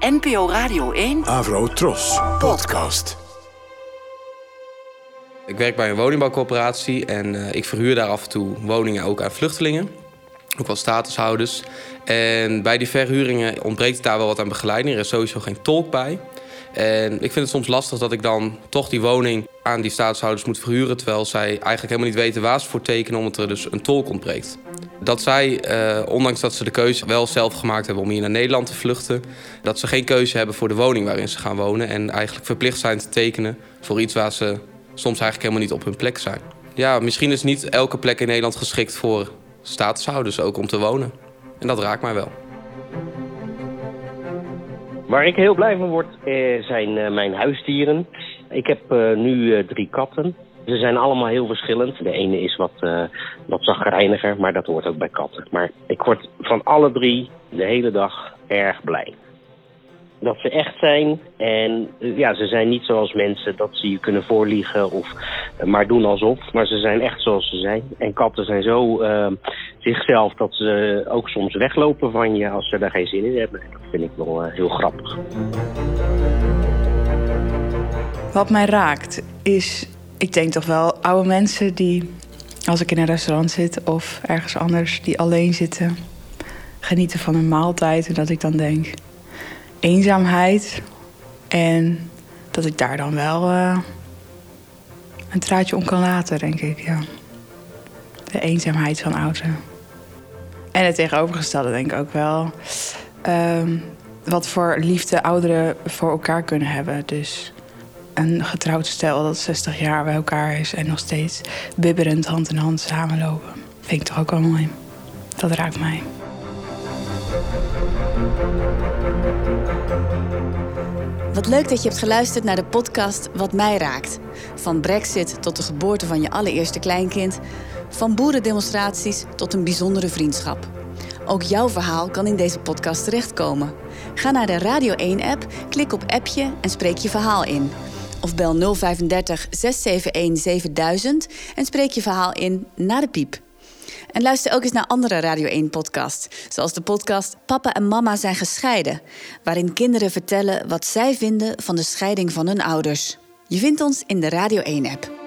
NPO Radio 1. Avro Tros. Podcast. Ik werk bij een woningbouwcorporatie en uh, ik verhuur daar af en toe woningen ook aan vluchtelingen. Ook wel statushouders. En bij die verhuringen ontbreekt het daar wel wat aan begeleiding. Er is sowieso geen tolk bij. En ik vind het soms lastig dat ik dan toch die woning aan die staatshouders moet verhuren... terwijl zij eigenlijk helemaal niet weten waar ze voor tekenen... omdat er dus een tolk ontbreekt. Dat zij, eh, ondanks dat ze de keuze wel zelf gemaakt hebben om hier naar Nederland te vluchten... dat ze geen keuze hebben voor de woning waarin ze gaan wonen... en eigenlijk verplicht zijn te tekenen voor iets waar ze soms eigenlijk helemaal niet op hun plek zijn. Ja, misschien is niet elke plek in Nederland geschikt voor statushouders ook om te wonen. En dat raakt mij wel. Waar ik heel blij van word, eh, zijn eh, mijn huisdieren. Ik heb eh, nu drie katten. Ze zijn allemaal heel verschillend. De ene is wat, uh, wat zagrijniger, maar dat hoort ook bij katten. Maar ik word van alle drie de hele dag erg blij dat ze echt zijn. En ja, ze zijn niet zoals mensen dat ze je kunnen voorliegen of maar doen alsof. Maar ze zijn echt zoals ze zijn. En katten zijn zo uh, zichzelf dat ze ook soms weglopen van je als ze daar geen zin in hebben. Dat vind ik wel heel grappig. Wat mij raakt is, ik denk toch wel oude mensen die, als ik in een restaurant zit of ergens anders, die alleen zitten, genieten van een maaltijd. En dat ik dan denk, eenzaamheid. En dat ik daar dan wel uh, een traatje om kan laten, denk ik. Ja. De eenzaamheid van ouderen. En het tegenovergestelde denk ik ook wel. Um, wat voor liefde ouderen voor elkaar kunnen hebben. Dus een getrouwd stel dat 60 jaar bij elkaar is en nog steeds bibberend hand in hand samenlopen. Vind ik toch ook wel mooi. Dat raakt mij. Wat leuk dat je hebt geluisterd naar de podcast Wat mij raakt. Van Brexit tot de geboorte van je allereerste kleinkind. Van boerendemonstraties tot een bijzondere vriendschap. Ook jouw verhaal kan in deze podcast terechtkomen. Ga naar de Radio 1-app, klik op appje en spreek je verhaal in. Of bel 035 671 7000 en spreek je verhaal in na de piep. En luister ook eens naar andere Radio 1-podcasts, zoals de podcast Papa en Mama zijn gescheiden, waarin kinderen vertellen wat zij vinden van de scheiding van hun ouders. Je vindt ons in de Radio 1-app.